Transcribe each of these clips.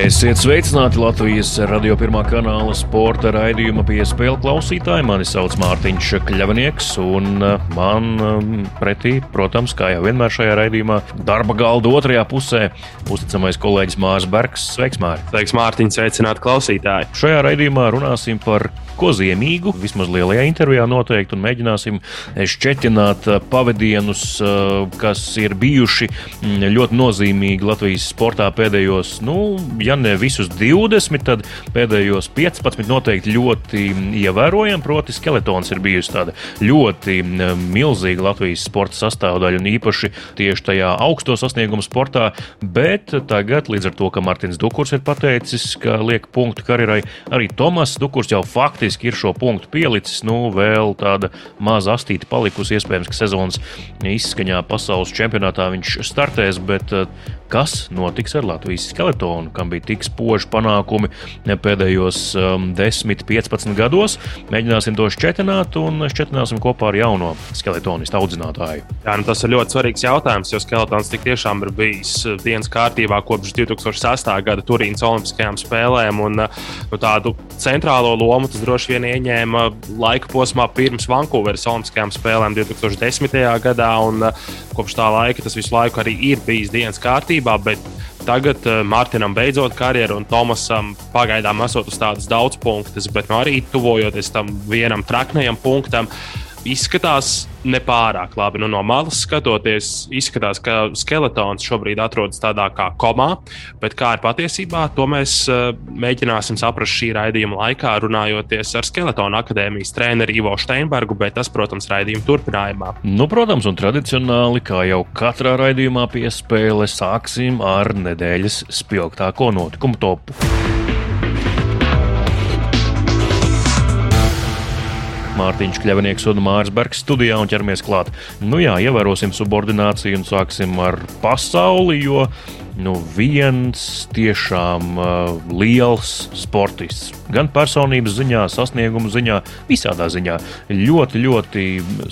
Esiet sveicināti Latvijas radio pirmā kanāla sporta raidījuma piespēle klausītāji. Mani sauc Mārtiņš Kļavnieks, un uh, man um, pretī, protams, kā jau vienmēr šajā raidījumā, darba galda otrajā pusē uzticamais kolēģis Mārcis Bergs. Sveiks, Mārtiņ! Sveiks, Mārtiņ! Sveicināti klausītāji! Šajā raidījumā runāsim par ko ziemīgu, vismaz lielajā intervijā noteikti, un mēģināsim šķetināt uh, pavadienus, uh, kas ir bijuši mm, ļoti nozīmīgi Latvijas sportā pēdējos, nu, ja ne visus 20, tad pēdējos 15 noteikti ļoti ievērojami. Proti, skeletons ir bijusi tāda ļoti milzīga Latvijas sporta sastāvdaļa, un īpaši tieši tajā augsto sasniegumu sportā. Bet tagad, līdz ar to, ka Mārtiņš Dukurs ir pateicis, ka liek punktu karjerai, arī Tomas Dukurs jau faktiski ir šo punktu pielicis. Nu, vēl tāda maza astīta palikusi. Iespējams, ka sezonas izskaņā pasaules čempionātā viņš startēs, bet kas notiks ar Latvijas skeletonu, kam bija tik spoži panākumi pēdējos um, 10, 15 gados. Mēģināsim to šķetināt un šķetināsim kopā ar jauno skeletonistu audzinātāju. Jā, nu tas ir ļoti svarīgs jautājums, jo skeletons tik tiešām ir bijis uh, dienas kārtībā kopš 2008. gada Turīnas Olimpiskajām spēlēm. Un, uh, nu, tādu centrālo lomu tas droši vien ieņēma laika posmā pirms Vankūveras Olimpiskajām spēlēm 2010. gadā. Un, kopš tā laika tas visu laiku arī ir bijis dienas kārtībā, bet tagad uh, Mārtiņam beidzot karjeru un Tomasam pagaidām esot uz tādas daudz punktus, bet nu, arī tuvojoties tam vienam traknajam punktam. Izskatās nepārāk labi. Nu, no malas skatoties, izskatās, ka skeletons šobrīd atrodas tādā kā komā, bet kā ir patiesībā, to mēs uh, mēģināsim saprast šī raidījuma laikā, runājoties ar Skeletona akadēmijas treneru Ivo Steinbergu, bet tas, protams, raidījuma turpinājumā. Nu, protams, un tradicionāli, kā jau katrā raidījumā piespēle, sāksim ar nedēļas spilgtāko notikumu topu. Mārtiņš Kļavnieks un Mārcis Bergs studijā un ķeramies klāt. Nu jā, ievērosim subordināciju un sāksim ar pasauli, jo nu, viens tiešām uh, liels sportists. Gan personības ziņā, sasniegumu ziņā, visādā ziņā. Ļoti, ļoti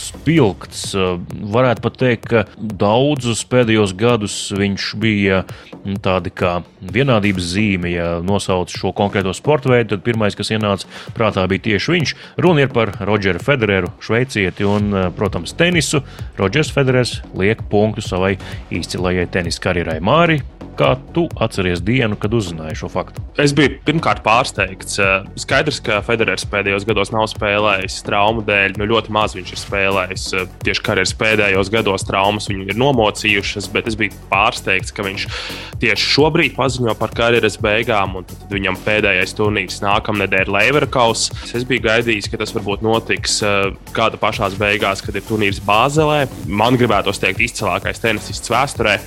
spilgts. Uh, varētu pat teikt, ka daudzus pēdējos gadus viņš bija mm, tādi kā vienādības zīme. Ja nosauc šo konkrēto sporta veidu, tad pirmais, kas ienāca prātā, bija tieši viņš. Runa ir par Rodžeru Federeru, šveicieti un, uh, protams, tenisu. Rodžers Federers liek punktu savai izcilajai tenisa karjerai Māri. Kā tu atceries dienu, kad uzzināji šo faktu? Es biju pirmkārt pārsteigts. Eh, skaidrs, ka Federers pēdējos gados nav spēlējis traumu dēļ. Nu, ļoti maz viņš ir spēlējis. Eh, tieši karjeras pēdējos gados traumas viņu ir nomocījušas, bet es biju pārsteigts, ka viņš tieši šobrīd paziņo par karjeras beigām, tad viņam pēdējais turnīrs nākamnedēļ ir Leverkaus. Es biju gaidījis, ka tas varbūt notiks eh, gada pašās beigās, kad ir turnīrs Bāzelē. Man gribētos teikt, izcilākais tenisists vēsturē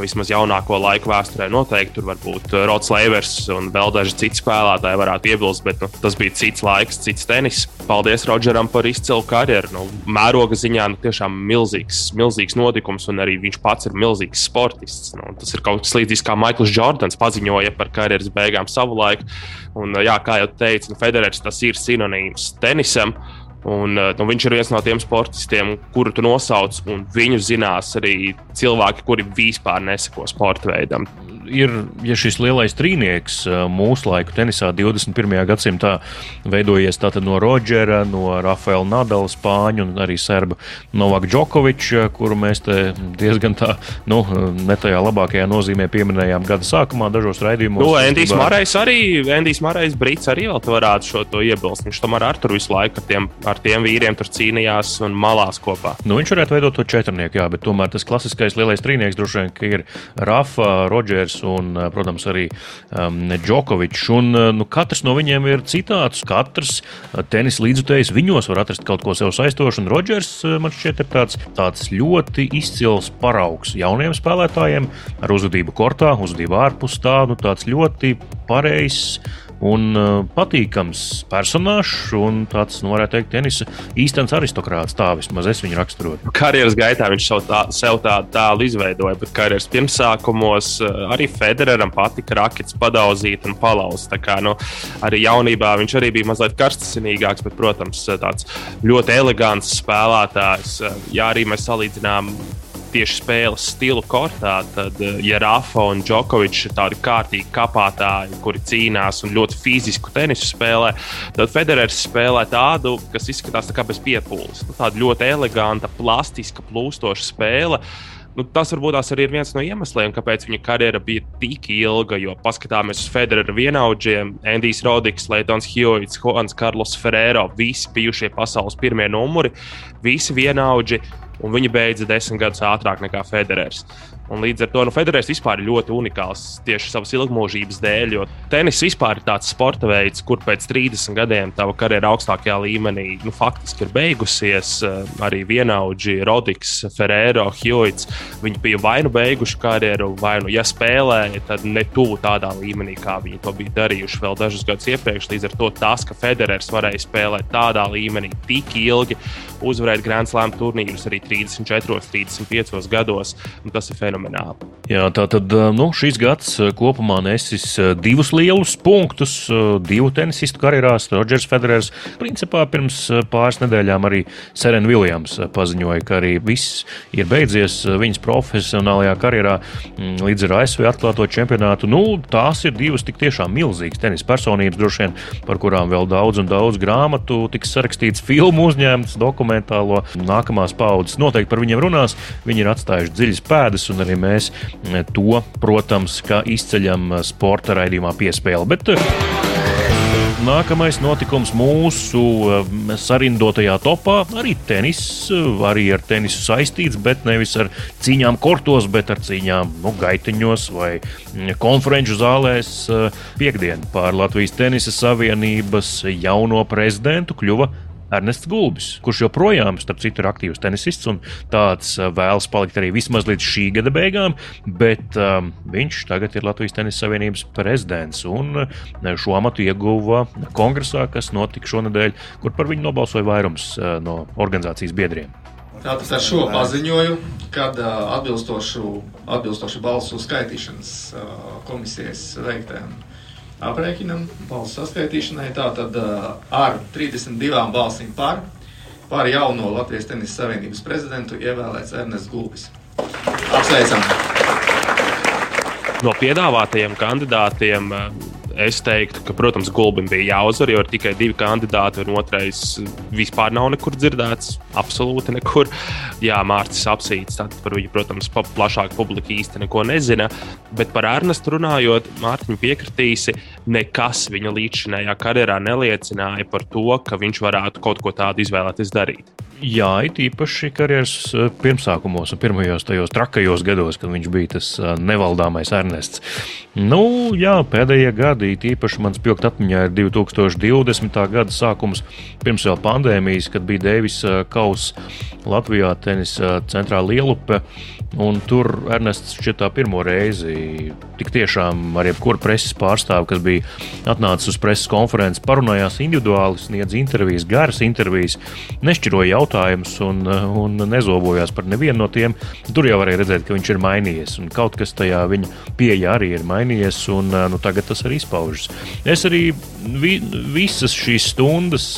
vismaz jaunāko laiku vēsturē noteikti tur varbūt uh, Rods Leivers un vēl daži citi spēlētāji varētu iebilst, bet nu, tas bija cits laiks, cits tenis. Paldies Rodžeram par izcilu karjeru. Nu, mēroga ziņā nu, tiešām milzīgs, milzīgs notikums, un arī viņš pats ir milzīgs sportists. Nu, tas ir kaut kas līdzīgs kā Maikls Jordans paziņoja par karjeras beigām savu laiku. Un, jā, kā jau teicu, nu, Federers tas ir sinonīms tenisam. Un, eh, nu, viņš ir viens no tiem sportistiem, kuru tu nosauc, un viņu zinās arī cilvēki, kuri vispār neseko sporta veidam ir ja šis lielais trīnieks mūsu laiku tenisā 21. gadsimtā veidojies no Rodžera, no Rafaela Nadala, Spāņu un arī Serba Novaka Džokoviča, kuru mēs diezgan tā, nu, ne tajā labākajā nozīmē pieminējām gada sākumā dažos raidījumos. Nu, Endijs Marais arī, Endijs Marais Brits arī vēl varētu šo to iebilst. Viņš tomēr ar tur visu laiku ar tiem, ar tiem vīriem tur cīnījās un malās kopā. Nu, viņš varētu veidot to četrnieku, jā, bet tomēr tas klasiskais lielais trīnieks droši vien ir Rafa, Rodžers un, eh, protams, arī um, Džokovičs. Un, eh, nu, katrs no viņiem ir citāds. Katrs eh, tenis līdzutējs viņos var atrast kaut ko sev saistošu. Un Rodžers man šķiet ir tāds, tāds ļoti izcils paraugs jauniem spēlētājiem ar uzvedību kortā, uzvedību ārpus tā, nu, tāds ļoti pareizs un patīkams personāžs un tāds, nu, varētu teikt, tenisa īstenis aristokrāts. Tā vismaz es viņu raksturotu. Karjeras gaitā viņš sev, tā, sev tādu tēlu izveidoja, bet karjeras pirmsākumos arī Federeram patika rakets padauzīt un palauzt. Tā kā nu, arī jaunībā viņš arī bija mazliet karstasinīgāks, bet, protams, tāds ļoti elegants spēlētājs. Jā, arī mēs salīdzinām tieši spēles stilu kortā, tad, eh, ja Rafa un Džokovičs ir tādi kārtīgi kapātāji, kuri cīnās un ļoti fizisku tenisu spēlē, tad Federers spēlē tādu, kas izskatās tā kā bez piepūles. Nu, tāda ļoti eleganta, plastiska, plūstoša spēle. Nu, tas varbūt arī ir viens no iemesliem, kāpēc viņa karjera bija tik ilga. Jo paskatāmies uz Federera vienaudžiem, Andrijs Rodiks, Leitons Hjūits, Juans Karlos Ferrero, visi bijušie pasaules pirmie numuri, visi vienaudži un viņi beidza desmit gadus ātrāk nekā Federers. Un līdz ar to nu, Federers vispār ir ļoti unikāls tieši savas ilgmūžības dēļ, jo tenis vispār ir tāds sporta veids, kur pēc 30 gadiem tava karjera augstākajā līmenī nu, faktiski ir beigusies. Eh, arī vienaudži Rodiks, Ferrero, Hjūits. Viņi bija vai nu beiguši karjeru, vai nu, ja spēlēja, tad ne tuvu tādā līmenī, kā viņi to bija darījuši vēl dažus gadus iepriekš. Līdz ar to tas, ka Federers varēja spēlēt tādā līmenī tik ilgi, uzvarēt Grand Slam turnīrus arī 34, 35 gados, tas ir fenomenāli. Jā, tā tad nu, šis gads kopumā nesis divus lielus punktus divu tenisistu karjerās. Rodžers Federers principā pirms pāris nedēļām arī Serena Viljams paziņoja, ka arī viss ir beidzies viņas profesionālajā karjerā mm, līdz ar ASV atklāto čempionātu. Nu, tās ir divas tik tiešām milzīgas tenisa personības, droši vien, par kurām vēl daudz un daudz grāmatu tiks sarakstīts, filmu uzņemts, dokumentālo. Nākamās paudzes noteikti par viņiem runās. Viņi ir atstājuši dziļas pēdas un arī mēs eh, to, protams, izceļam eh, sporta raidījumā piespēli. Bet, eh, Nākamais notikums mūsu sarindotajā topā arī tenis, arī ar tenisu saistīts, bet nevis ar cīņām kortos, bet ar cīņām nu, gaiteņos vai mm, konferenču zālēs. Piektdien pār Latvijas Tenisa Savienības jauno prezidentu kļuva Ernests Gulbis, kurš joprojām, starp citu, ir aktīvs tenisists un tāds uh, vēlas palikt arī vismaz līdz šī gada beigām, bet um, viņš tagad ir Latvijas Tenisa Savienības prezidents un uh, šo amatu ieguva kongresā, kas notika šonadēļ, kur par viņu nobalsoja vairums uh, no organizācijas biedriem. Tātad ar šo paziņoju, kad atbilstoši, atbilstoši balsu skaitīšanas komisijas veiktēm aprēķinam, balsu saskaitīšanai. Tātad ar 32 balsīm par, par jauno Latvijas Tenisa Savienības prezidentu ievēlēts Ernests Gulbis. Apsveicam! No piedāvātajiem kandidātiem Es teiktu, ka, protams, Gulbim bija jāuzvar, jo ir tikai divi kandidāti, un otrais vispār nav nekur dzirdēts. Absolūti nekur. Jā, Mārcis apsīts, tad par viņu, protams, plašāka publika īsti neko nezina. Bet par Ernestu runājot, Mārtiņu piekritīsi, nekas viņa līdzšinējā karjerā neliecināja par to, ka viņš varētu kaut ko tādu izvēlēties darīt. Jā, it īpaši karjeras eh, pirmsākumos un pirmajos tajos trakajos gados, kad viņš bija tas eh, nevaldāmais Ernests. Nu, jā, pēdējie gadi, it īpaši man spilgt atmiņā ir 2020. gada sākums, pirms vēl pandēmijas, kad bija Deivis eh, Kaus Latvijā tenisa centrā Lielupe. Un tur Ernests šķiet tā pirmo reizi tik tiešām ar jebkuru preses pārstāvu, kas bija atnācis uz preses konferenci, parunājās individuāli, sniedz intervijas, garas intervijas, nešķiroja jautājumus un, un nezobojās par nevienu no tiem. Tur jau varēja redzēt, ka viņš ir mainījies un kaut kas tajā viņa pieeja arī ir mainījies, un nu, tagad tas arī izpaužas. Es arī vi, visas šīs stundas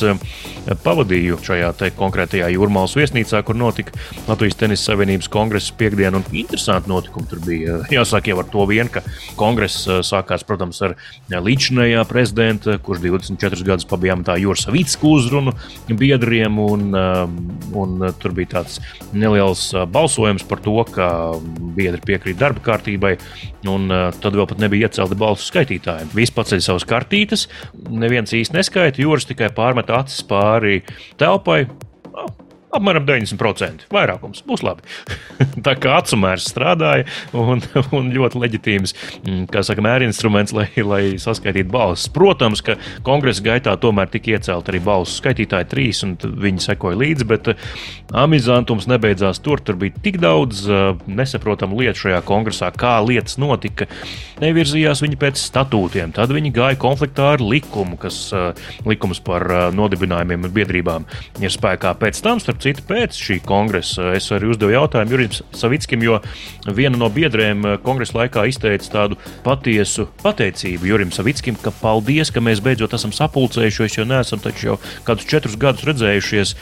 pavadīju šajā konkrētajā jūrmālas viesnīcā, kur notika Latvijas Tenisa Savienības kongresa piekdiena interesanti notikumi tur bija. Jāsaka jau ar to vien, ka kongress uh, sākās, protams, ar uh, līdzinājā prezidenta, kurš 24 gadus pabijām tā Jūras Savicku uzrunu biedriem, un, un tur bija tāds neliels balsojums par to, ka biedri piekrīt darba kārtībai, un tad vēl pat nebija iecelti balsu skaitītāji. Visi paceļ savas kartītes, neviens īsti neskaita, Jūras tikai pārmet acis pāri telpai. Apmēram 90%. Vairākums būs labi. tā kā atsumērs strādāja un, un ļoti leģitīms, mm, kā saka, mērinstruments, lai, lai saskaitītu balsis. Protams, ka kongresa gaitā tomēr tika iecelt arī balsu skaitītāji trīs, un viņi sekoja līdzi, bet uh, amizantums nebeidzās tur. Tur bija tik daudz uh, nesaprotamu lietu šajā kongresā, kā lietas notika. Nevirzījās viņi pēc statūtiem, tad viņi gāja konfliktā ar likumu, kas uh, likums par nodibinājumiem un biedrībām ir spēkā pēc tam, starp citu, pēc šī kongresa. Es arī uzdevu jautājumu Jurim Savickim, jo viena no biedriem uh, kongresa laikā izteica tādu patiesu pateicību Jurim Savickim, ka paldies, ka mēs beidzot esam sapulcējušies, jo neesam taču jau kādus četrus gadus redzējušies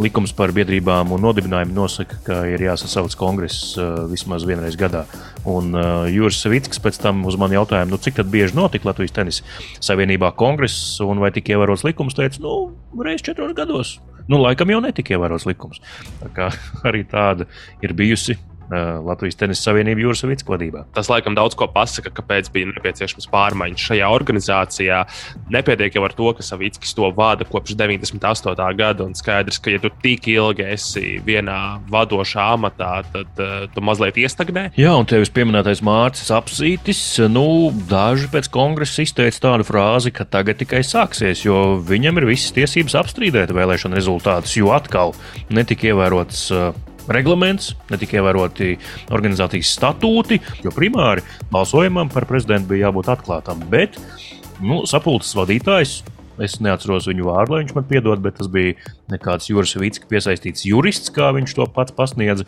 likums par biedrībām un nodibinājumu nosaka, ka ir jāsasauc kongress uh, vismaz vienreiz gadā. Un uh, Juris Savickis pēc tam uz mani jautājumu, nu, cik bieži notika Latvijas tenisa savienībā kongress un vai tika ievērots likums, teica, nu, reiz četros gados. Nu, laikam jau netika ievērots likums. Tā kā arī tāda ir bijusi Latvijas Tenisa Savienība Jūras Savickas vadībā. Tas laikam daudz ko pasaka, kāpēc bija nepieciešams pārmaiņas šajā organizācijā. Nepietiek jau ar to, ka Savickis to vada kopš 98. gada, un skaidrs, ka, ja tu tik ilgi esi vienā vadošā amatā, tad uh, tu mazliet iestagnē. Jā, un tevis pieminētais Mārcis Apsītis, nu, daži pēc kongresa izteica tādu frāzi, ka tagad tikai sāksies, jo viņam ir visas tiesības apstrīdēt vēlēšanu rezultātus, jo atkal netika ievērots uh, reglaments, netika ievēroti organizācijas statūti, jo primāri balsojumam par prezidentu bija jābūt atklātam. Bet nu, sapulces vadītājs Es neatceros viņu vārdu, lai viņš man piedod, bet tas bija nekāds Juris Vitska piesaistīts jurists, kā viņš to pats pasniedza.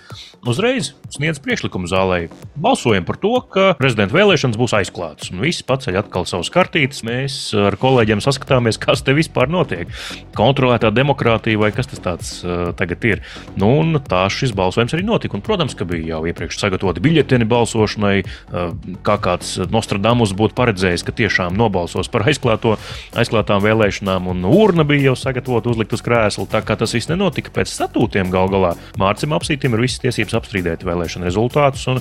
Uzreiz sniedz priekšlikumu zālē. Balsojam par to, ka prezidenta vēlēšanas būs aizklātas. Un viss paceļ atkal savus kartītes. Mēs ar kolēģiem saskatāmies, kas te vispār notiek. Kontrolētā demokrātija vai kas tas tāds uh, tagad ir. Nu, un tā šis balsojums arī notika. Un, protams, ka bija jau iepriekš sagatavoti biļeteni balsošanai, uh, kā kāds Nostradamus būtu paredzējis, ka tiešām nobalsos par aizklāto, aizklātām vēlēšanām vēlēšanām, un urna bija jau sagatavota uzlikt uz krēsla. Tā kā tas viss nenotika pēc statūtiem, gal galā Mārcis Apsītim ir visas tiesības apstrīdēt vēlēšanu rezultātus un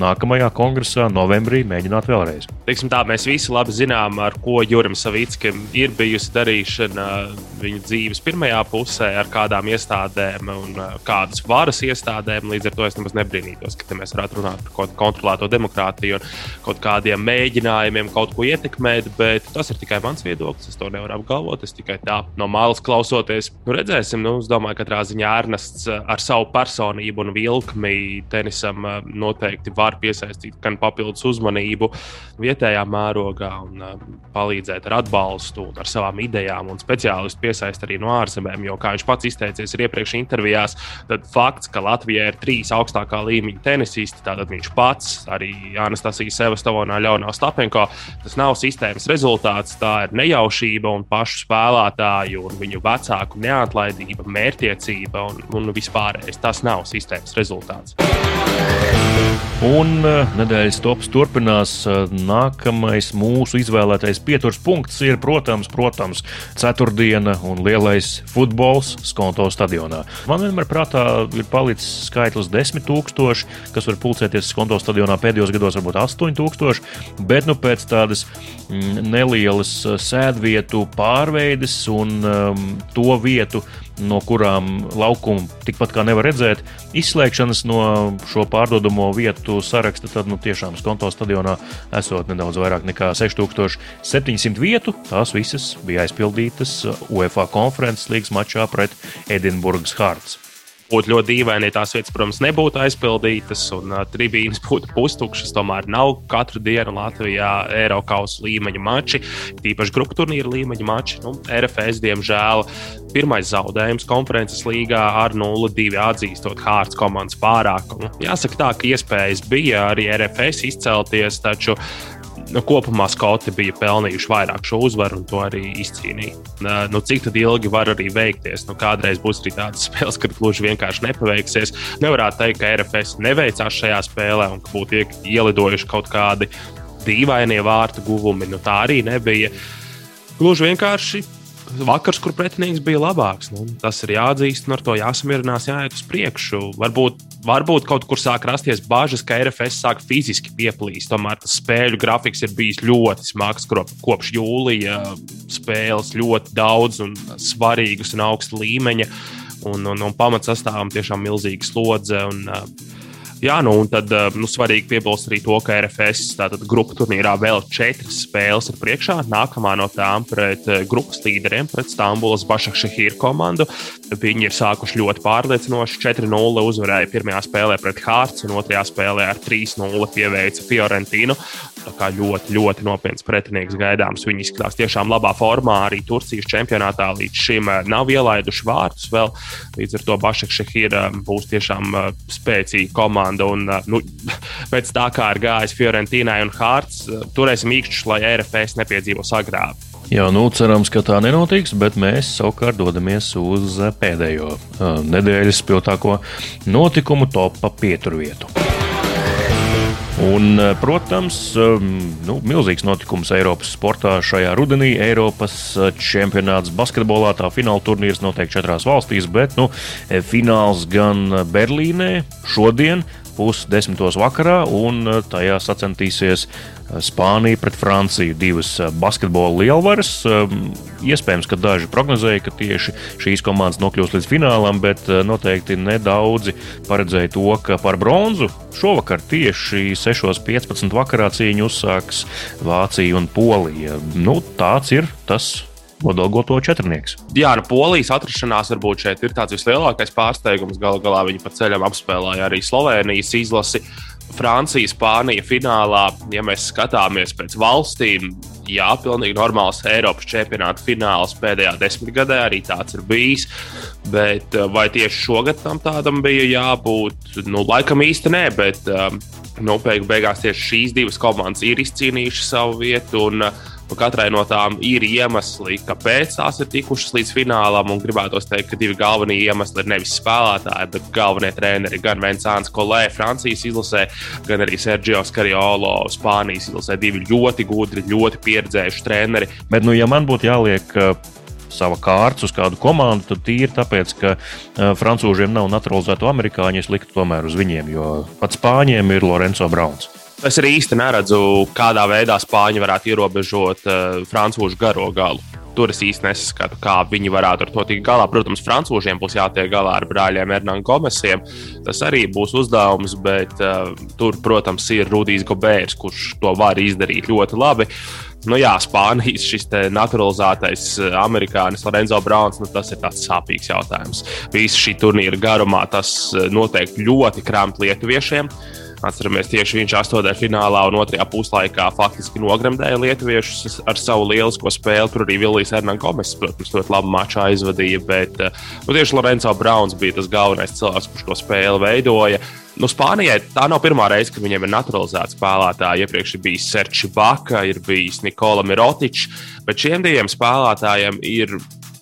nākamajā kongresā novembrī mēģināt vēlreiz. Teiksim tā, mēs visi labi zinām, ar ko Jurim Savickim ir bijusi darīšana viņa dzīves pirmajā pusē, ar kādām iestādēm un kādas varas iestādēm. Līdz ar to es nemaz nebrīnītos, ka mēs varētu runāt par kaut kādu kontrolēto demokrātiju un kaut kādiem mēģinājumiem kaut ko ietekmēt, bet tas ir tikai mans viedoklis. Es to nevaru apgalvot. Es tikai tā no malas klausoties, nu, redzēsim. Nu, es domāju, ka katrā ziņā Ernests eh, ar savu personību un vilkmi tenisam eh, noteikti var piesaistīt gan papildus uzmanību vietējā mērogā un eh, palīdzēt ar atbalstu un ar savām idejām. Un speciālistu piesaist arī no ārzemēm, jo, kā viņš pats izteicies iepriekš intervijās, tad fakts, ka Latvijā ir trīs augstākā līmeņa tenisisti, tātad viņš pats, arī Anastasija Sevastovonā, Ļaunā Stapenko, tas nav sistēmas rezultāts, tā ir nejaušība un pašu spēlētāju un viņu vecāku neatlaidība, mērķtiecība un, un vispārējais. Tas nav sistēmas rezultāts. Un uh, nedēļas tops turpinās. Uh, nākamais mūsu izvēlētais pieturas punkts ir, protams, protams ceturtdiena un lielais futbols Skonto stadionā. Man vienmēr prātā ir palicis skaitlis 10,000, kas var pulcēties Skonto stadionā pēdējos gados, varbūt 8,000, bet nu pēc tādas mm, nelielas uh, sēdvietu pārveides un um, to vietu no kurām laukumu tikpat kā nevar redzēt, izslēgšanas no šo pārdodamo vietu saraksta, tad nu, tiešām Skonto stadionā esot nedaudz vairāk nekā 6700 vietu. Tās visas bija aizpildītas UEFA konferences līgas mačā pret Edinburgas Hārts būtu ļoti dīvaini, ja tās vietas, protams, nebūtu aizpildītas un uh, tribīnes būtu pustukšas. Tomēr nav katru dienu Latvijā Eiropas līmeņa mači, tīpaši grupu turnīra līmeņa mači. Nu, RFS, diemžēl, pirmais zaudējums konferences līgā ar 0-2 atzīstot Hārts komandas pārākumu. Jāsaka tā, ka iespējas bija arī RFS izcelties, taču nu, kopumā Skoti bija pelnījuši vairāk šo uzvaru un to arī izcīnīja. Nu, cik ilgi var arī veikties? Nu, kādreiz būs arī tādas spēles, kad gluži vienkārši nepaveiksies. Nevarētu teikt, ka RFS neveicās šajā spēlē un ka būtu ielidojuši kaut kādi dīvainie vārtu guvumi. Nu, tā arī nebija. Gluži vienkārši vakars, kur pretinieks bija labāks. Nu, tas ir jāatzīst, un ar to jāsamierinās, jāiet uz priekšu. Varbūt, varbūt kaut kur sāk rasties bažas, ka RFS sāk fiziski pieplīst. Tomēr tas spēļu grafiks ir bijis ļoti smags kopš jūlija. Spēles ļoti daudz un svarīgas un augsta līmeņa. un, un, un pamatsastāvam tiešām milzīga slodze. Un, uh, Jā, nu, un tad eh, nu, svarīgi piebilst arī to, ka RFS tātad grupu turnīrā vēl četras spēles ir priekšā. Nākamā no tām pret eh, grupas līderiem, pret Stambulas Bašakšahīru komandu. Viņi ir sākuši ļoti pārliecinoši. 4-0 uzvarēja pirmajā spēlē pret Hārts, un otrajā spēlē ar 3-0 pieveica Fiorentinu. Tā kā ļoti, ļoti nopietns pretinieks gaidāms. Viņi izskatās tiešām labā formā. Arī Turcijas čempionātā līdz šim eh, nav ielaiduši vārtus vēl. Līdz ar to Bašakšahīra būs tiešām spēcīga komanda komanda. Un, nu, pēc tā kā ir gājis Fiorentīnai un Hārts, turēsim īkšķus, lai RFS nepiedzīvo sagrābu. Jā, nu cerams, ka tā nenotiks, bet mēs savukārt dodamies uz pēdējo uh, nedēļas spilgtāko notikumu topā pieturvietu. Un, protams, nu, milzīgs notikums Eiropas sportā šajā rudenī. Eiropas čempionāts basketbolā tā fināla turnīrs notiek četrās valstīs, bet nu, fināls gan Berlīnē šodien, pusdesmitos vakarā, un uh, tajā sacensties uh, Spānija pret Franciju. Divas uh, basketbola lielvaras. Iespējams, ka daži prognozēja, ka tieši šīs komandas nokļūs līdz finālam, bet noteikti nedaudzi paredzēja to, ka par bronzu šovakar tieši 6.15. vakarā cīņu uzsāks Vācija un Polija. Nu, tāds ir tas Kodolgoto četrnieks. Jā, nu, polijas atrašanās varbūt šeit ir tāds vislielākais pārsteigums. Galu galā viņi pa ceļam apspēlēja arī Slovenijas izlasi. Francija, Spānija finālā, ja mēs skatāmies pēc valstīm, jā, pilnīgi normāls Eiropas čempionāta fināls pēdējā desmitgadē arī tāds ir bijis. Bet eh, vai tieši šogad tam tādam bija jābūt? Nu, laikam īsti nē, bet um, nu, beigās tieši šīs divas komandas ir izcīnījušas savu vietu. Un, uh, katrai no tām ir iemesli, kāpēc tās ir tikušas līdz finālam. Gribētu teikt, ka divi galvenie iemesli ir nevis spēlētāji, bet galvenie treneri. Gan Vincents Kolē, Francijas izlasē, gan arī Sergio Skariolo, Spānijas izlasē. Divi ļoti gudri, ļoti pieredzējuši treneri. Bet, nu, ja man būtu jāliek sava kārtas uz kādu komandu, tad tīri tāpēc, ka uh, francūžiem nav naturalizēto amerikāņu, es liktu tomēr uz viņiem, jo pat spāņiem ir Lorenzo Brauns. Es arī īsti neredzu, kādā veidā Spāņi varētu ierobežot uh, frančūžu garo galu. Tur es īsti nesaskatu, kā viņi varētu ar to tikt galā. Protams, frančūžiem būs jātiek galā ar brāļiem Hernandam Gomesiem. Tas arī būs uzdevums, bet uh, tur, protams, ir Rudijs Gobērs, kurš to var izdarīt ļoti labi. Nu, jā, Spānijas šis naturalizētais eh, amerikānis Lorenzo Browns, nu, tas ir tāds sāpīgs jautājums. Visu šī turnīra garumā tas noteikti ļoti krāmt lietuviešiem. Uh, Atceramies, tieši viņš astottajā finālā un otrajā puslaikā faktiski nogremdēja lietuviešus ar savu lielisko spēli. Tur arī Vilnius Hernandez, protams, ļoti labu maču aizvadīja, bet eh, nu, tieši Lorenzo Browns bija tas galvenais cilvēks, kurš to spēli veidoja. Nu, Spānijai tā nav pirmā reize, kad viņiem ir naturalizēta spēlētāja. Iepriekš ir bijis Serčs Baka, ir bijis Nikola Mirotičs, bet šiem diviem spēlētājiem ir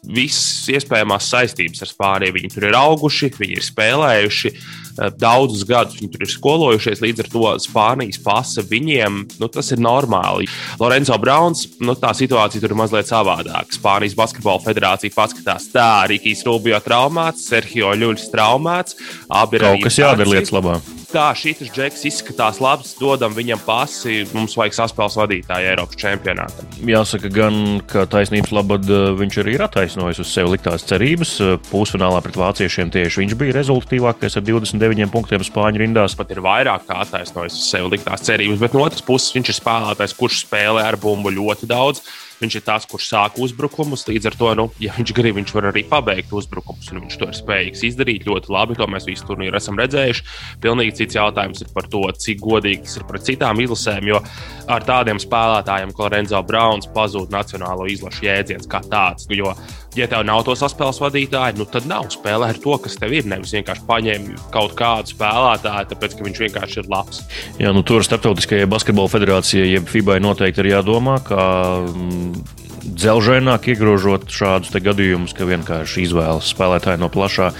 visas iespējamās saistības ar Spāniju. Viņi tur ir auguši, viņi ir spēlējuši. Eh, daudzus gadus viņi tur ir skolojušies, līdz ar to Spānijas pasa viņiem nu, tas ir normāli. Lorenzo Browns, nu, tā situācija tur ir mazliet savādāka. Spānijas basketbola federācija paskatās, tā Rīgas Rubio traumāts, Sergio Ļuļs traumāts. Kaut kas jādara lietas labā tā, šis džeks izskatās labs, dodam viņam pasi, mums vajag saspēles vadītāju Eiropas čempionātam. Jāsaka, gan, ka taisnības labad eh, viņš arī ir attaisnojis uz sevi liktās cerības. Eh, pusfinālā pret vāciešiem tieši viņš bija rezultatīvākais ar 29 punktiem Spāņu rindās. Pat ir vairāk kā attaisnojis uz sevi liktās cerības, bet no otras puses viņš ir spēlētājs, kurš spēlē ar bumbu ļoti daudz. Viņš ir tas, kurš sāk uzbrukumus. Līdz ar to, nu, ja viņš grib, viņš var arī pabeigt uzbrukumus. Viņš to ir spējīgs izdarīt ļoti labi. To mēs visu turnīru esam redzējuši. Pilnīgi cits jautājums ir par to, cik godīgi tas ir pret citām izlasēm. Jo ar tādiem spēlētājiem, kā Lorenzo Browns, pazūd nacionālo izlašu jēdziens kā tāds. Jo ja tev nav to saspēles vadītāju, nu tad nav spēlē ar to, kas tev ir. Nevis vienkārši paņem kaut kādu spēlētāju, tāpēc ka viņš vienkārši ir labs. Jā, nu tur starptautiskajai basketbola federācijai, jeb FIBA, noteikti ir jādomā, ka mm, dzelžaināk iegrožot šādus gadījumus, ka vienkārši izvēlas spēlētāju no plašā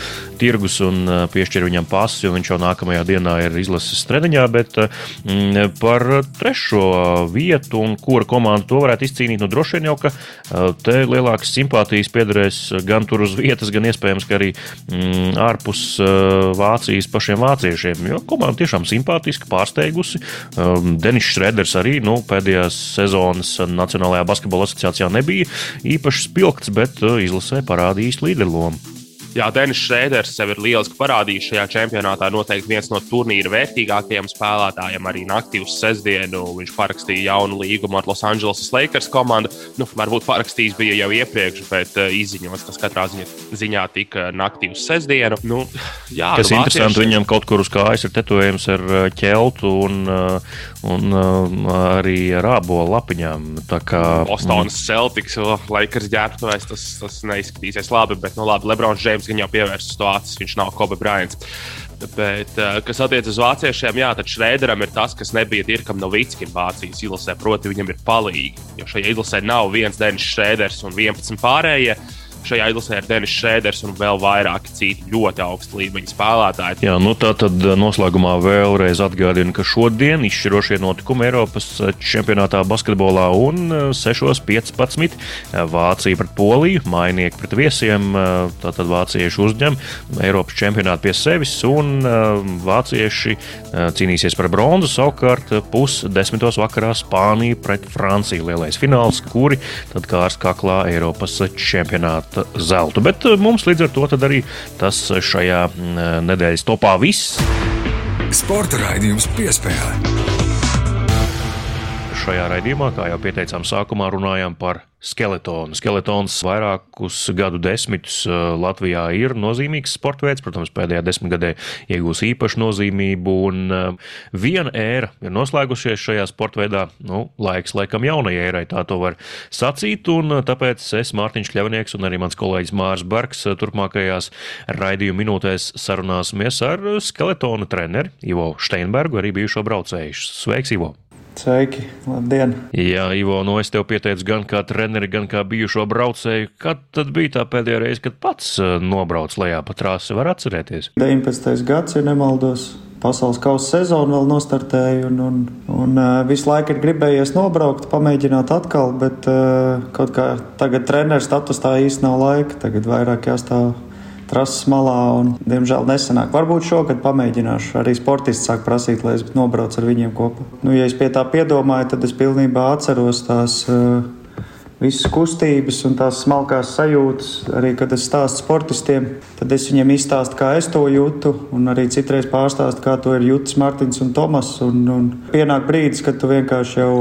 tirgus un uh, piešķir viņam pasu, jo viņš jau nākamajā dienā ir izlases treniņā. Bet mm, par trešo vietu un kura komanda to varētu izcīnīt, nu droši vien jau, ka uh, te lielākas simpātijas piederēs gan tur uz vietas, gan iespējams, ka arī mm, ārpus Vācijas pašiem vāciešiem. Jo komanda tiešām simpātiski pārsteigusi. Um, Denis Šreders arī nu, pēdējās sezonas Nacionālajā basketbola asociācijā nebija īpaši spilgts, bet izlasē parādījis līderlomu. Jā, Denis Šrēders sev ir lieliski parādījis šajā čempionātā. Noteikti viens no turnīra vērtīgākajiem spēlētājiem. Arī naktī uz sestdienu viņš parakstīja jaunu līgumu ar Los Angeles Lakers komandu. Nu, varbūt parakstījis bija jau iepriekš, bet uh, izziņots tas katrā ziņā, ziņā tika naktī uz sestdienu. Nu, jā, Kas nu, interesanti, vācieši... viņam kaut kur uz kājas ir tetovējums ar uh, ķeltu un, uh, un arī ar ābolu lapiņām. Kā, Bostonas mm. Celtics, Lakers ģērbtuvēs, tas, tas neizskatīsies labi, bet nu, labi, Lebrons Džeims Džeims gan jau pievērsis to acis, viņš nav Kobe Bryants. Bet, eh, kas attiecas uz vāciešiem, jā, tad Šrēderam ir tas, kas nebija Dirkam Novickim Vācijas izlasē, proti, viņam ir palīgi. Jo šajā izlasē nav viens Denis Šrēders un 11 pārējie. Šajā izlasē ir Denis Šēders un vēl vairāki citi ļoti augsta līmeņa spēlētāji. Jā, nu tā tad eh, noslēgumā vēlreiz atgādinu, ka šodien izšķirošie notikumi Eiropas eh, čempionātā basketbolā un 6.15. Eh, Vācija pret Poliju, mainieki pret viesiem. Tātad vācieši uzņem Eiropas čempionātu pie sevis un vācieši cīnīsies par bronzu. Savukārt pusdesmitos vakarā Spānija pret Franciju lielais fināls, kuri tad kārs kaklā Eiropas čempionātā panākt zeltu. Bet eh, mums līdz ar to arī tas šajā mm, nedēļas topā viss. Sporta raidījums piespēlē. Šajā raidījumā, kā jau pieteicām, sākumā runājām par skeletonu. Skeletons vairākus gadu desmitus uh, Latvijā ir nozīmīgs sporta veids, protams, pēdējā desmitgadē iegūs īpašu nozīmību, un uh, viena ēra ir noslēgusies šajā sporta veidā. Nu, laiks laikam jaunajai ērai, tā to var sacīt, un uh, tāpēc es, Mārtiņš Kļavnieks un arī mans kolēģis Mārs Barks turpmākajās raidījuma minūtēs sarunāsimies ar skeletona treneri Ivo Steinbergu, arī bijušo braucēju. Sveiks, Ivo! Sveiki, labdien! Jā, Ivo, no es tev pieteicu gan kā treneri, gan kā bijušo braucēju. Kad tad bija tā pēdējā reize, kad pats eh, nobrauc lejā pa trāsi, var atcerēties? 19. gads, ja nemaldos. Pasaules kausa sezonu vēl nostartēju, un, un, un uh, visu laiku ir gribējies nobraukt, pamēģināt atkal, bet uh, kaut kā tagad treneris status tā īsti nav laika. Tagad vairāk jāstāv trases malā. Un, diemžēl nesanāk. Varbūt šogad pamēģināšu. Arī sportisti sāk prasīt, lai es nobraucu ar viņiem kopā. Nu, ja es pie tā piedomāju, tad es pilnībā atceros tās. Uh, Visas kustības un tās smalkās sajūtas, arī kad es stāstu sportistiem, tad es viņiem izstāstu, kā es to jūtu, un arī citreiz pārstāstu, kā to ir jūtis Mārtiņš un Tomas. Un, un pienāk brīdis, kad tu vienkārši jau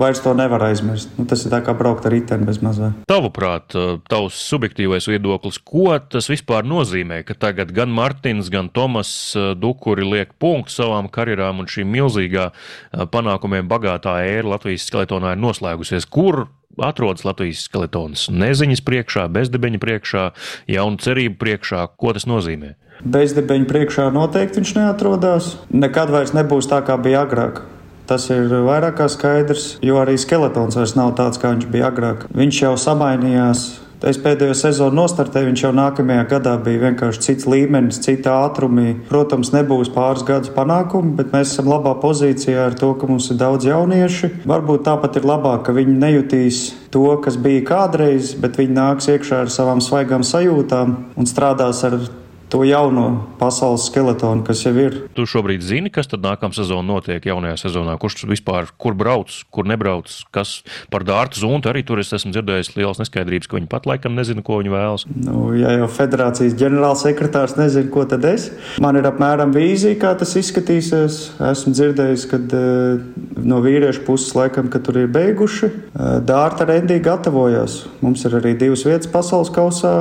vairs to nevar aizmirst. Nu, tas ir kā braukt ar riteni bez mazā. Tavuprāt, tavs subjektīvais viedoklis, ko tas vispār nozīmē, ka tagad gan Martins, gan Tomas eh, Dukuri liek punktu savām karjerām un šī milzīgā eh, panākumiem bagātā ēra Latvijas skeletonā ir noslēgusies? Kur atrodas Latvijas skeletons? Neziņas priekšā, bezdibeņa priekšā, jaunu cerību priekšā. Ko tas nozīmē? Bezdibeņa priekšā noteikti viņš neatrodas. Nekad vairs nebūs tā, kā bija agrāk. Tas ir vairāk kā skaidrs, jo arī skeletons vairs nav tāds, kā viņš bija agrāk. Viņš jau samainījās. Es pēdējo sezonu nostartēju, viņš jau nākamajā gadā bija vienkārši cits līmenis, cita ātrumi. Protams, nebūs pāris gadus panākumu, bet mēs esam labā pozīcijā ar to, ka mums ir daudz jauniešu. Varbūt tāpat ir labāk, ka viņi nejutīs to, kas bija kādreiz, bet viņi nāks iekšā ar savām svaigām sajūtām un strādās ar to jauno pasaules skeletonu, kas jau ir. Tu šobrīd zini, kas tad nākamā sezonā notiek jaunajā sezonā? Kurš vispār kur brauc, kur nebrauc, kas par dārtu zuntu arī tur es esmu dzirdējis liels neskaidrības, ka viņi pat laikam nezina, ko viņi vēlas. Nu, ja jau federācijas ģenerālsekretārs nezina, ko tad es, man ir apmēram vīzija, kā tas izskatīsies. Esmu dzirdējis, ka uh, no vīriešu puses laikam, ka tur ir beiguši. Uh, dārta rendī gatavojas. Mums ir arī divas vietas pasaules kausā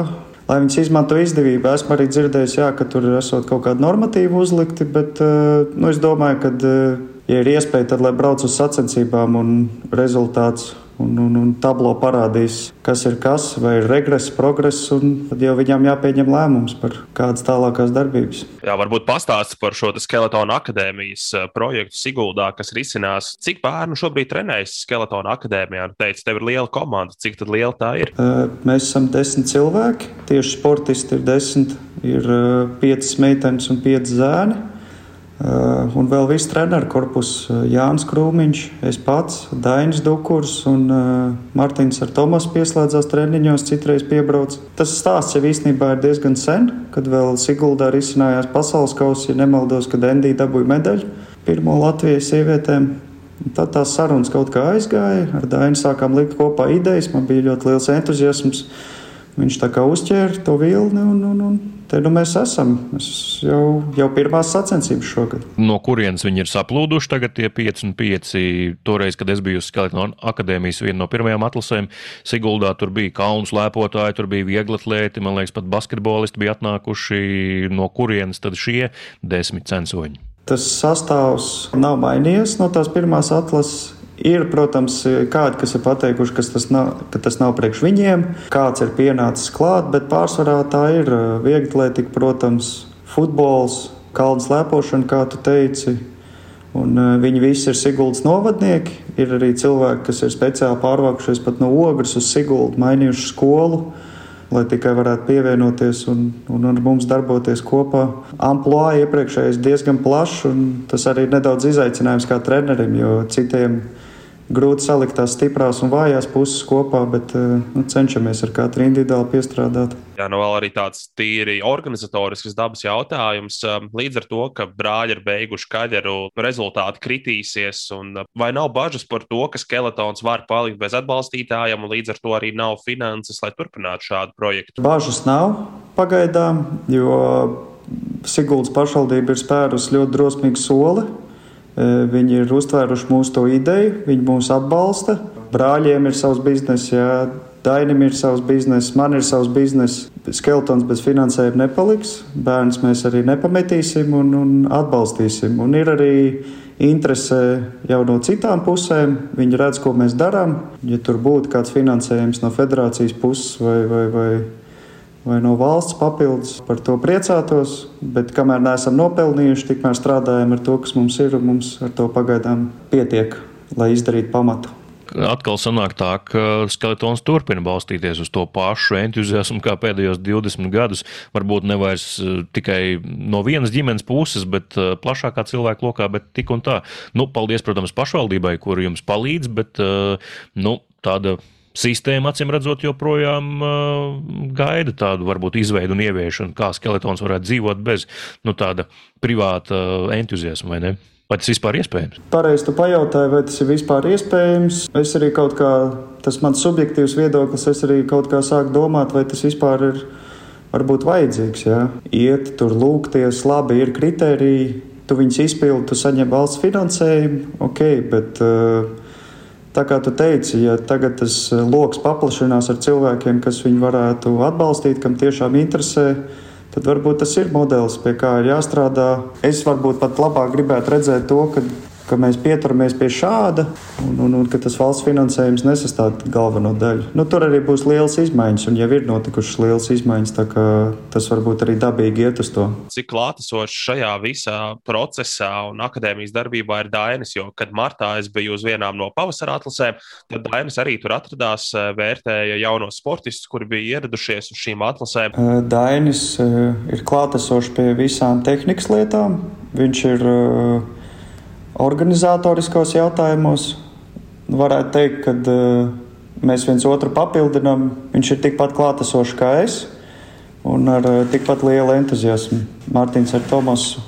lai viņas izmanto izdevību. Esmu arī dzirdējis, jā, ka tur ir kaut kādi normatīvi uzlikti, bet eh, nu, es domāju, ka, eh, ja ir iespēja, tad lai brauc uz sacensībām un rezultāts un, un, un tablo parādīs, kas ir kas, vai ir regress, progress, un tad jau viņām jāpieņem lēmums par kādas tālākās darbības. Jā, varbūt pastāstīt par šo Skeletona akadēmijas eh, projektu Siguldā, kas risinās. Cik bērnu šobrīd trenējas Skeletona akadēmijā? Nu, teicu, tev ir liela komanda, cik liela tā ir? Eh, mēs esam desmit cilvēki, tieši sportisti ir desmit, ir eh, piecas meitenes un pieci zēni. Uh, un vēl viss treneru korpus uh, - Jānis Krūmiņš, es pats, Dainis Dukurs un uh, Martins ar Tomas pieslēdzās treniņos, citreiz piebrauc. Tas stāsts jau īstenībā ir diezgan sen, kad vēl Siguldā risinājās pasaules kausa, ja nemaldos, kad Endija dabūja medaļu pirmo Latvijas sievietēm. Tad tās sarunas kaut kā aizgāja, ar Dainu sākām likt kopā idejas, man bija ļoti liels entuziasms. viņš tā kā uzķēra to vilni un, un, un Te nu mēs esam. Mēs jau, jau pirmās sacensības šogad. No kurienes viņi ir saplūduši tagad tie 5 un 5? Toreiz, kad es biju Skeletona akadēmijas viena no pirmajām atlasēm, Siguldā tur bija kauns lēpotāji, tur bija vieglatlēti, man liekas, pat basketbolisti bija atnākuši. No kurienes tad šie desmit censoņi? Tas sastāvs nav mainījies no tās pirmās atlases. Ir, protams, kādi, kas ir pateikuši, ka tas nav, ka tas nav priekš viņiem, kāds ir pienācis klāt, bet pārsvarā tā ir uh, vieglatlētika, protams, futbols, kalnu slēpošana, kā tu teici. Un, uh, viņi visi ir Siguldas novadnieki. Ir arī cilvēki, kas ir speciāli pārvākušies pat no ogles uz Siguldu, mainījuši skolu lai tikai varētu pievienoties un, un ar mums darboties kopā. Amplitūda iepriekšējais diezgan plašs, un tas arī ir nedaudz izaicinājums kā trenerim, jo citiem grūti salikt tās stiprās un vājās puses kopā, bet eh, nu, cenšamies ar katru individuāli piestrādāt. Jā, nu vēl arī tāds tīri organizatorisks dabas jautājums. Um, līdz ar to, ka brāļi ir beiguši kaģeru, rezultāti kritīsies, un uh, vai nav bažas par to, ka skeletons var palikt bez atbalstītājiem, un līdz ar to arī nav finanses, lai turpinātu šādu projektu? Bažas nav pagaidām, jo Siguldas pašvaldība ir spērusi ļoti drosmīgu soli Viņi ir uztvēruši mūsu to ideju, viņi mūs atbalsta. Brāļiem ir savs bizness, jā, Dainim ir savs bizness, man ir savs bizness. Skeletons bez finansējuma nepaliks. Bērns mēs arī nepametīsim un, un atbalstīsim. Un ir arī interese jau no citām pusēm. Viņi redz, ko mēs darām. Ja tur būtu kāds finansējums no federācijas puses vai, vai, vai vai no valsts papildus. Par to priecātos, bet kamēr neesam nopelnījuši, tikmēr strādājam ar to, kas mums ir, un mums ar to pagaidām pietiek, lai izdarītu pamatu. Atkal sanāk tā, ka skeletons turpina balstīties uz to pašu entuziasmu kā pēdējos 20 gadus. Varbūt ne vairs eh, tikai no vienas ģimenes puses, bet eh, plašākā cilvēka lokā, bet tik un tā. Nu, paldies, protams, pašvaldībai, kur jums palīdz, bet eh, nu, tāda sistēma, acīm redzot, joprojām uh, gaida tādu varbūt izveidu un ieviešanu, kā skeletons varētu dzīvot bez nu, tāda privāta entuziasma, vai ne? Vai tas vispār ir iespējams? Pareizi, tu pajautāji, vai tas ir vispār iespējams. Es arī kaut kā, tas mans subjektīvs viedoklis, es arī kaut kā sāku domāt, vai tas vispār ir varbūt vajadzīgs. Jā. Iet tur lūgties, labi, ir kriteriji, tu viņus izpildi, tu saņem valsts finansējumu, ok, bet uh, Tā kā tu teici, ja tagad tas eh, lokus paplašinās ar cilvēkiem, kas viņu varētu atbalstīt, kam tiešām interesē, tad varbūt tas ir modelis, pie kā ir jāstrādā. Es varbūt pat labāk gribētu redzēt to, ka ka mēs pieturamies pie šāda un, un, un ka tas valsts finansējums nesastāv galveno daļu. Nu, tur arī būs liels izmaiņas, un jau ir notikušas liels izmaiņas, tā kā tas varbūt arī dabīgi iet uz to. Cik klātesošs šajā visā procesā un akadēmijas darbībā ir Dainis, jo, kad martā es biju uz vienām no pavasara atlasēm, tad Dainis arī tur atradās, eh, vērtēja jaunos sportistus, kuri bija ieradušies uz šīm atlasēm. Eh, Dainis eh, ir klātesošs pie visām tehnikas lietām. Viņš ir uh, organizatoriskos jautājumos. Varētu teikt, ka uh, mēs viens otru papildinām. Viņš ir tikpat klātesošs kā es un ar uh, tikpat lielu entuziasmu. Mārtiņš ar Tomasu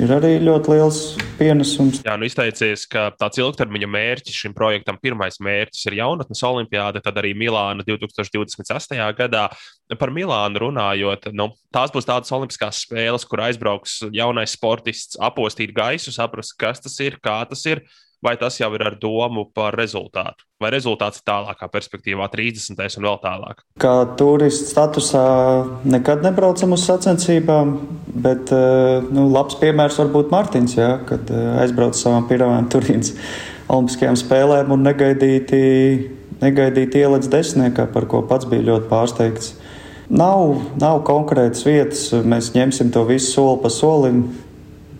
ir arī ļoti liels pienesums. Jā, nu izteicies, ka tāds ilgtermiņa mērķis šim projektam, pirmais mērķis ir jaunatnes olimpiāda, tad arī Milāna 2028. gadā. Par Milānu runājot, nu, tās būs tādas olimpiskās spēles, kur aizbrauks jaunais sportists, apostīt gaisu, saprast, kas tas ir, kā tas ir vai tas jau ir ar domu par rezultātu? Vai rezultāts ir tālākā perspektīvā, 30. un vēl tālāk? Kā turistu statusā nekad nebraucam uz sacensībām, bet eh, nu, labs piemērs var būt Mārtiņš, ja, kad eh, aizbrauc savām pirmajām Turīnas Olimpiskajām spēlēm un negaidīti, negaidīti ieliec desmitniekā, par ko pats bija ļoti pārsteigts. Nav, nav konkrētas vietas, mēs ņemsim to visu soli pa solim.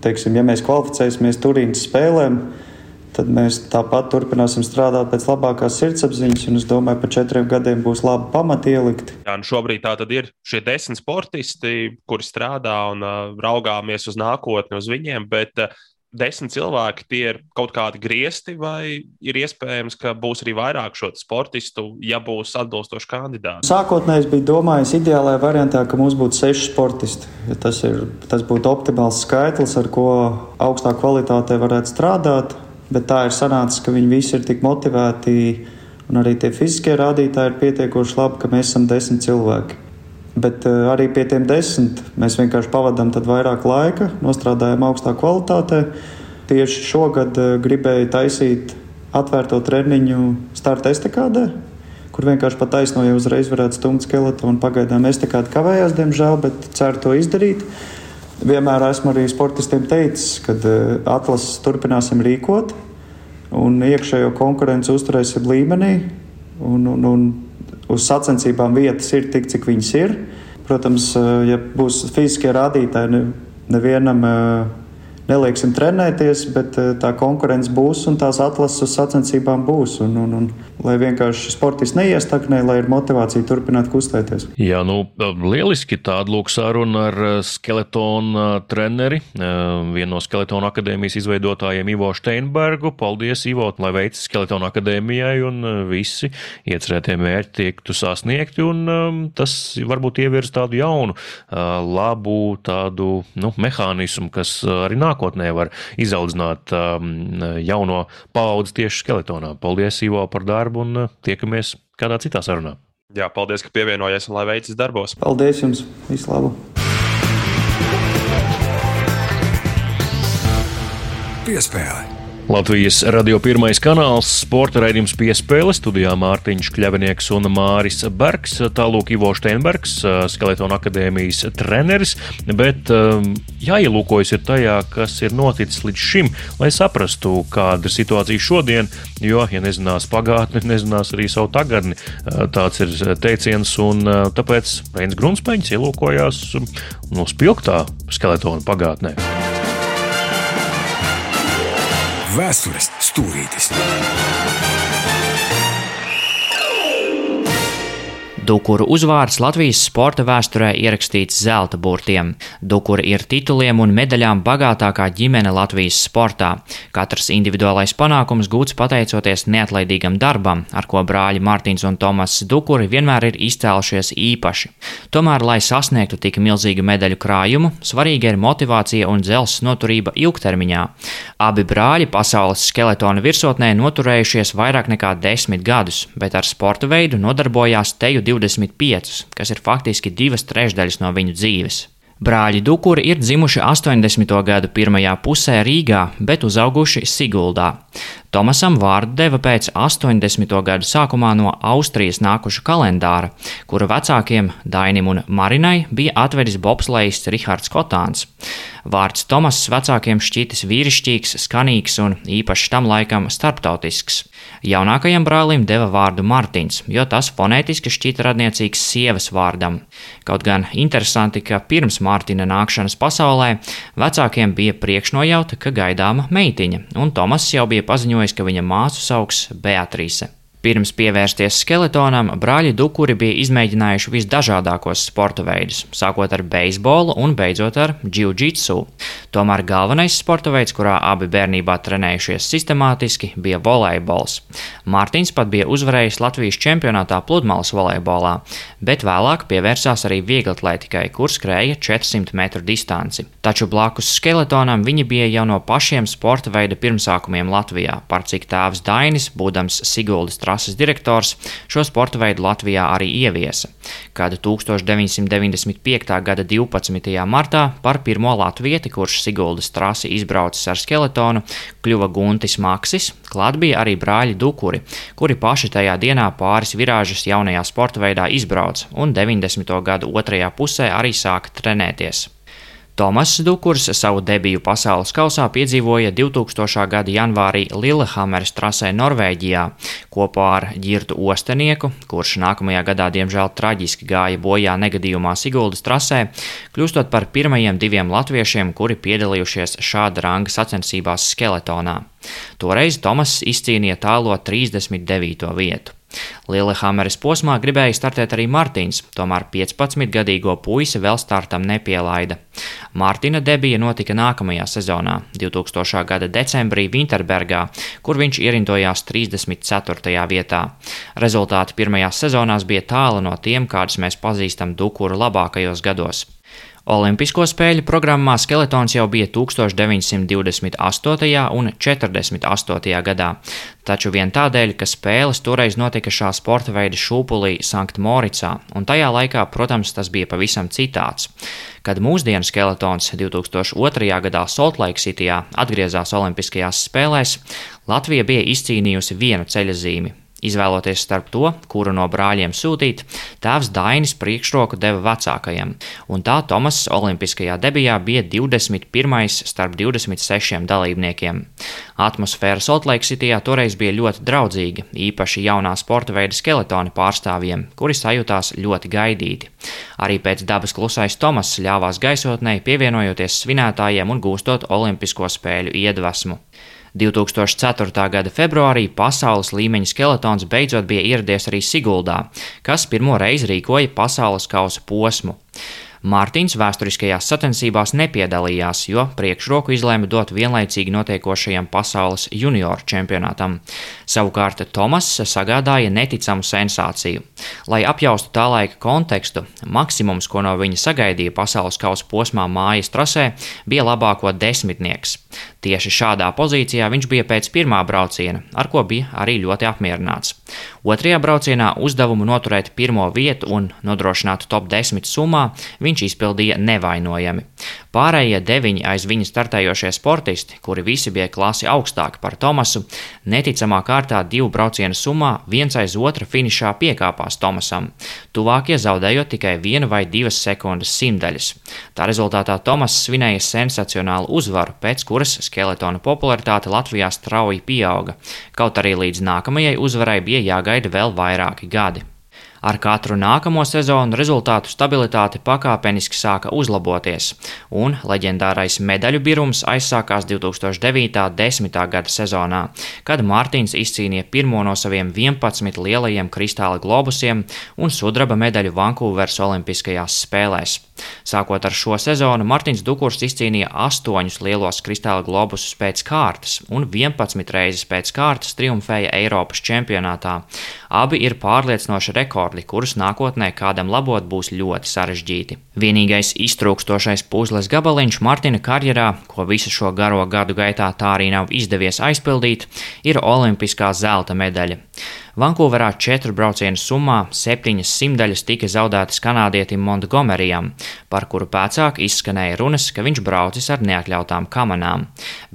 Teiksim, ja mēs kvalificēsimies Turīnas spēlēm, tad mēs tāpat turpināsim strādāt pēc labākās sirdsapziņas, un es domāju, pa četriem gadiem būs labi pamati ielikti. Jā, nu šobrīd tā tad ir šie desmit sportisti, kuri strādā un uh, raugāmies uz nākotni, uz viņiem, bet uh, desmit cilvēki tie ir kaut kādi griezti, vai ir iespējams, ka būs arī vairāk šo sportistu, ja būs atbilstoši kandidāti? Sākotnēji es biju domājis, ideālajā variantā, ka mums būtu seši sportisti. Ja tas, ir, tas būtu optimāls skaitlis, ar ko augstā kvalitātē varētu strādāt bet tā ir sanācis, ka viņi visi ir tik motivēti un arī tie fiziskie rādītāji ir pietiekoši labi, ka mēs esam desmit cilvēki. Bet uh, arī pie tiem desmit mēs vienkārši pavadām vairāk laika, nostrādājam augstā kvalitātē. Tieši šogad uh, gribēju taisīt atvērto treniņu starta estakādē, kur vienkārši pat taisno jau uzreiz varētu stumt skeletonu. Pagaidām estakāda kavējās, diemžēl, bet ceru to izdarīt. Vienmēr esmu arī sportistiem teicis, ka uh, atlases turpināsim rīkot un iekšējo konkurenci uzturēsim līmenī. Un, un, un uz sacensībām vietas ir tik, cik viņas ir. Protams, eh, ja būs fiziskie rādītāji, nevienam eh, nelieksim trenēties, bet eh, tā konkurence būs un tās atlases uz sacensībām būs. Un, un, un, lai vienkārši sportists neiestaknē, lai ir motivācija turpināt kustēties. Jā, nu, lieliski tāda lūk saruna ar eh, skeletonu eh, treneri, vienu no skeletonu akadēmijas izveidotājiem Ivo Steinbergu. Paldies, Ivo, lai veicas skeletonu akadēmijai un visi iecerētie mērķi tiktu sasniegti, un tas varbūt ievirs tādu jaunu, labu tādu, nu, mehānismu, kas arī nāk nākotnē var izaudzināt um, jauno paudzi tieši skeletonā. Paldies, Ivo, par darbu un uh, tiekamies kādā citā sarunā. Jā, paldies, ka pievienojies un lai veicas darbos. Paldies jums! Visu labu! Piespēle! Latvijas radio pirmais kanāls, sporta raidījums piespēle, studijā Mārtiņš Kļavinieks un Māris Bergs, tālūk Ivo Steinbergs, Skeletona akadēmijas treneris, bet jāielūkojas ir tajā, kas ir noticis līdz šim, lai saprastu, kāda ir situācija šodien, jo, ja nezinās pagātni, nezinās arī savu tagadni, tāds ir teiciens, un tāpēc Reins Grunspeņš ielūkojās no spilgtā Skeletona pagātnē. Vēstures stūrītis. Dukuru uzvārds Latvijas sporta vēsturē ierakstīts zelta burtiem. Dukuri ir tituliem un medaļām bagātākā ģimene Latvijas sportā. Katrs individuālais panākums gūts pateicoties neatlaidīgam darbam, ar ko brāļi Mārtiņš un Tomas Dukuri vienmēr ir izcēlušies īpaši. Tomēr, lai sasniegtu tik milzīgu medaļu krājumu, svarīga ir motivācija un dzelzs noturība ilgtermiņā. Abi brāļi pasaules skeletona virsotnē noturējušies vairāk nekā desmit gadus, bet ar sporta veidu nodarbojās teju 20. 25, kas ir faktiski divas trešdaļas no viņu dzīves. Brāļi Dukuri ir dzimuši 80. gadu pirmajā pusē Rīgā, bet uzauguši Siguldā. Tomasam vārdu deva pēc 80. gadu sākumā no Austrijas nākuša kalendāra, kura vecākiem Dainim un Marinai bija atvedis bobslējists Rihards Kotāns. Vārds Tomas vecākiem šķitis vīrišķīgs, skanīgs un īpaši tam laikam starptautisks. Jaunākajam brālim deva vārdu Mārtiņš, jo tas fonētiski šķita radniecīgs sievas vārdam. Kaut gan interesanti, ka pirms Mārtiņa nākšanas pasaulē vecākiem bija priekšnojauta, ka gaidāma meitiņa, un Tomas jau bija paziņojis paziņojis, ka viņa māsu sauks Beatrīse. Pirms pievērsties skeletonam, brāļi Dukuri bija izmēģinājuši visdažādākos sporta veidus, sākot ar beisbolu un beidzot ar jiu-jitsu. Tomēr galvenais sporta veids, kurā abi bērnībā trenējušies sistemātiski, bija volejbols. Mārtiņš pat bija uzvarējis Latvijas čempionātā pludmales volejbolā, bet vēlāk pievērsās arī vieglatlētikai, kur skrēja 400 metru distanci. Taču blakus skeletonam viņi bija jau no pašiem sporta veida pirmsākumiem Latvijā, par cik tēvs Dainis, būdams Siguldas trases direktors šo sporta veidu Latvijā arī ieviesa, kad 1995. gada 12. martā par pirmo latvieti, kurš Siguldas trasi izbraucis ar skeletonu, kļuva Guntis Maksis, klāt bija arī brāļi Dukuri, kuri paši tajā dienā pāris virāžas jaunajā sporta veidā izbrauca un 90. gadu otrajā pusē arī sāka trenēties. Tomas Dukurs savu debiju pasaules kausā piedzīvoja 2000. gada janvārī Lillehammeras trasē Norvēģijā kopā ar Girtu Ostenieku, kurš nākamajā gadā diemžēl traģiski gāja bojā negadījumā Siguldas trasē, kļūstot par pirmajiem diviem latviešiem, kuri piedalījušies šāda ranga sacensībās skeletonā. Toreiz Tomas izcīnīja tālo 39. vietu. Lillehammeres posmā gribēja startēt arī Mārtiņš, tomēr 15-gadīgo puisi vēl startam nepielaida. Mārtiņa debija notika nākamajā sezonā, 2000. gada decembrī Winterbergā, kur viņš ierindojās 34. vietā. Rezultāti pirmajās sezonās bija tālu no tiem, kādus mēs pazīstam Dukuru labākajos gados. Olimpisko spēļu programmā skeletons jau bija 1928. un 48. gadā, taču vien tādēļ, ka spēles toreiz notika šā sporta veida šūpulī Sanktmoricā, un tajā laikā, protams, tas bija pavisam citāds. Kad mūsdienu skeletons 2002. gadā Saltlake Cityjā atgriezās Olimpiskajās spēlēs, Latvija bija izcīnījusi vienu ceļa zīmi Izvēloties starp to, kuru no brāļiem sūtīt, tēvs Dainis priekšroku deva vecākajam, un tā Tomas Olimpiskajā debijā bija 21. starp 26 dalībniekiem. Atmosfēra Saltlaiksitijā toreiz bija ļoti draudzīga, īpaši jaunā sporta veida skeletona pārstāvjiem, kuri sajūtās ļoti gaidīti. Arī pēc dabas klusais Tomas ļāvās gaisotnē, pievienojoties svinētājiem un gūstot Olimpisko spēļu iedvesmu. 2004. gada februārī pasaules līmeņa skeletons beidzot bija ieradies arī Siguldā, kas pirmo reizi rīkoja pasaules kausa posmu. Mārtiņš vēsturiskajās sacensībās nepiedalījās, jo priekšroku izlēma dot vienlaicīgi notiekošajam pasaules junioru čempionātam. Savukārt Tomas sagādāja neticamu sensāciju. Lai apjaustu tā laika kontekstu, maksimums, ko no viņa sagaidīja pasaules kausa posmā mājas trasē, bija labāko desmitnieks. Tieši šādā pozīcijā viņš bija pēc pirmā brauciena, ar ko bija arī ļoti apmierināts. Otrajā braucienā uzdevumu noturēt pirmo vietu un nodrošināt top 10 summā viņš izpildīja nevainojami. Pārējie deviņi aiz viņa startējošie sportisti, kuri visi bija klasi augstāki par Tomasu, neticamā kārtā divu braucienu summā viens aiz otra finišā piekāpās Tomasam, tuvākie zaudējot tikai vienu vai divas sekundes simtaļas. Tā rezultātā Tomas svinēja sensacionālu uzvaru, pēc kuras skeletona popularitāte Latvijā strauji pieauga, kaut arī līdz nākamajai uzvarai bija jāgaida vēl vairāki gadi. Ar katru nākamo sezonu rezultātu stabilitāte pakāpeniski sāka uzlaboties, un leģendārais medaļu birums aizsākās 2009.-10. gada sezonā, kad Mārtiņš izcīnīja pirmo no saviem 11 lielajiem kristāla globusiem un sudraba medaļu Vankūveras Olimpiskajās spēlēs. Sākot ar šo sezonu, Mārtiņš Dukurs izcīnīja 8 lielos kristāla globusus pēc kārtas un 11 reizes pēc kārtas triumfēja Eiropas čempionātā. Abi ir pārliecinoši rekordi kurus nākotnē kādam labot būs ļoti sarežģīti. Vienīgais iztrūkstošais puzles gabaliņš Martina karjerā, ko visu šo garo gadu gaitā tā arī nav izdevies aizpildīt, ir olimpiskā zelta medaļa. Vankūverā četru braucienu summā septiņas simtaļas tika zaudētas kanādietim Montgomerijam, par kuru pēcāk izskanēja runas, ka viņš braucis ar neatļautām kamanām.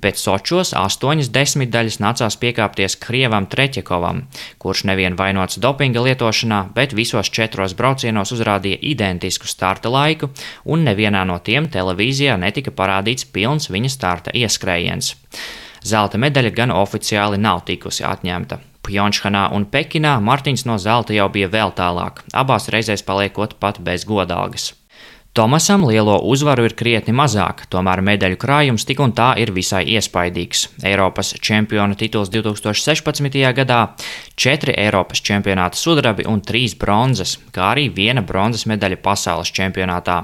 Bet Sočos astoņas desmitdaļas nācās piekāpties Krievam Treķekovam, kurš nevien vainots dopinga lietošanā, bet visos četros braucienos uzrādīja identisku starta laiku, un nevienā no tiem televīzijā netika parādīts pilns viņa starta ieskrējiens. Zelta medaļa gan oficiāli nav tikusi atņemta. Pjončhanā un Pekinā Martins no zelta jau bija vēl tālāk, abās reizēs paliekot pat bez godalgas. Tomasam lielo uzvaru ir krietni mazāk, tomēr medaļu krājums tik un tā ir visai iespaidīgs. Eiropas čempiona tituls 2016. gadā, četri Eiropas čempionāta sudrabi un trīs bronzas, kā arī viena bronzas medaļa pasaules čempionātā.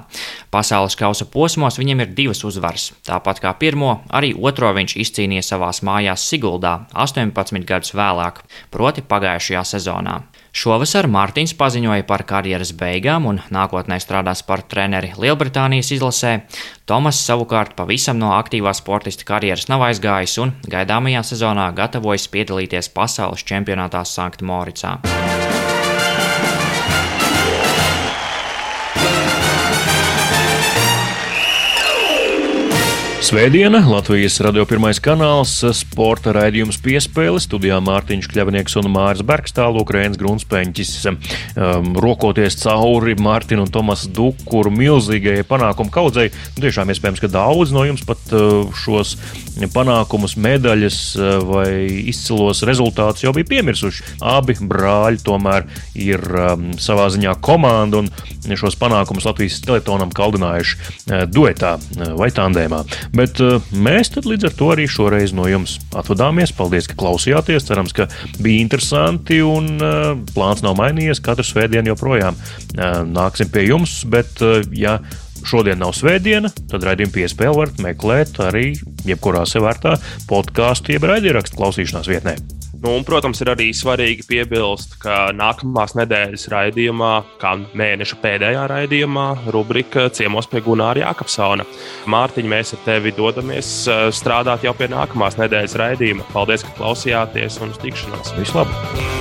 Pasaules kausa posmos viņam ir divas uzvaras, tāpat kā pirmo, arī otro viņš izcīnīja savās mājās Siguldā 18 gadus vēlāk, proti pagājušajā sezonā. Šovasar Mārtiņš paziņoja par karjeras beigām un nākotnē strādās par treneri Lielbritānijas izlasē. Tomas savukārt pavisam no aktīvās sportista karjeras nav aizgājis un gaidāmajā sezonā gatavojas piedalīties pasaules čempionātā Sanktmoricā. Svētdiena, Latvijas radio pirmais kanāls, sporta raidījums piespēle, studijā Mārtiņš Kļavnieks un Māris Bergs, tālāk Rēns Grunspēņķis, um, rokoties cauri Mārtiņu un Tomas Dukuru milzīgajai panākumu kaudzei. Tiešām iespējams, ka daudz no jums pat uh, šos panākumus, medaļas uh, vai izcilos rezultātus jau bija piemirsuši. Abi brāļi tomēr ir um, savā ziņā komanda un šos panākumus Latvijas teletonam kaldinājuši uh, duetā uh, vai tandēmā. Bet uh, mēs līdz ar to arī šoreiz no jums atvadāmies. Paldies, ka klausījāties. Cerams, ka bija interesanti un uh, plāns nav mainījies. Katru svētdienu joprojām uh, nāksim pie jums. Bet, uh, ja šodien nav svētdiena, tad raidījumu piespēli varat meklēt arī jebkurā sevērtā podkāstu jeb raidierakstu klausīšanās vietnē. Nu, un, protams, ir arī svarīgi piebilst, ka nākamās nedēļas raidījumā, kā mēneša pēdējā raidījumā, rubrika ciemos pie Gunāra Jākapsona. Mārtiņ, mēs ar tevi dodamies strādāt jau pie nākamās nedēļas raidījuma. Paldies, ka klausījāties un uz tikšanos! Vislabāk!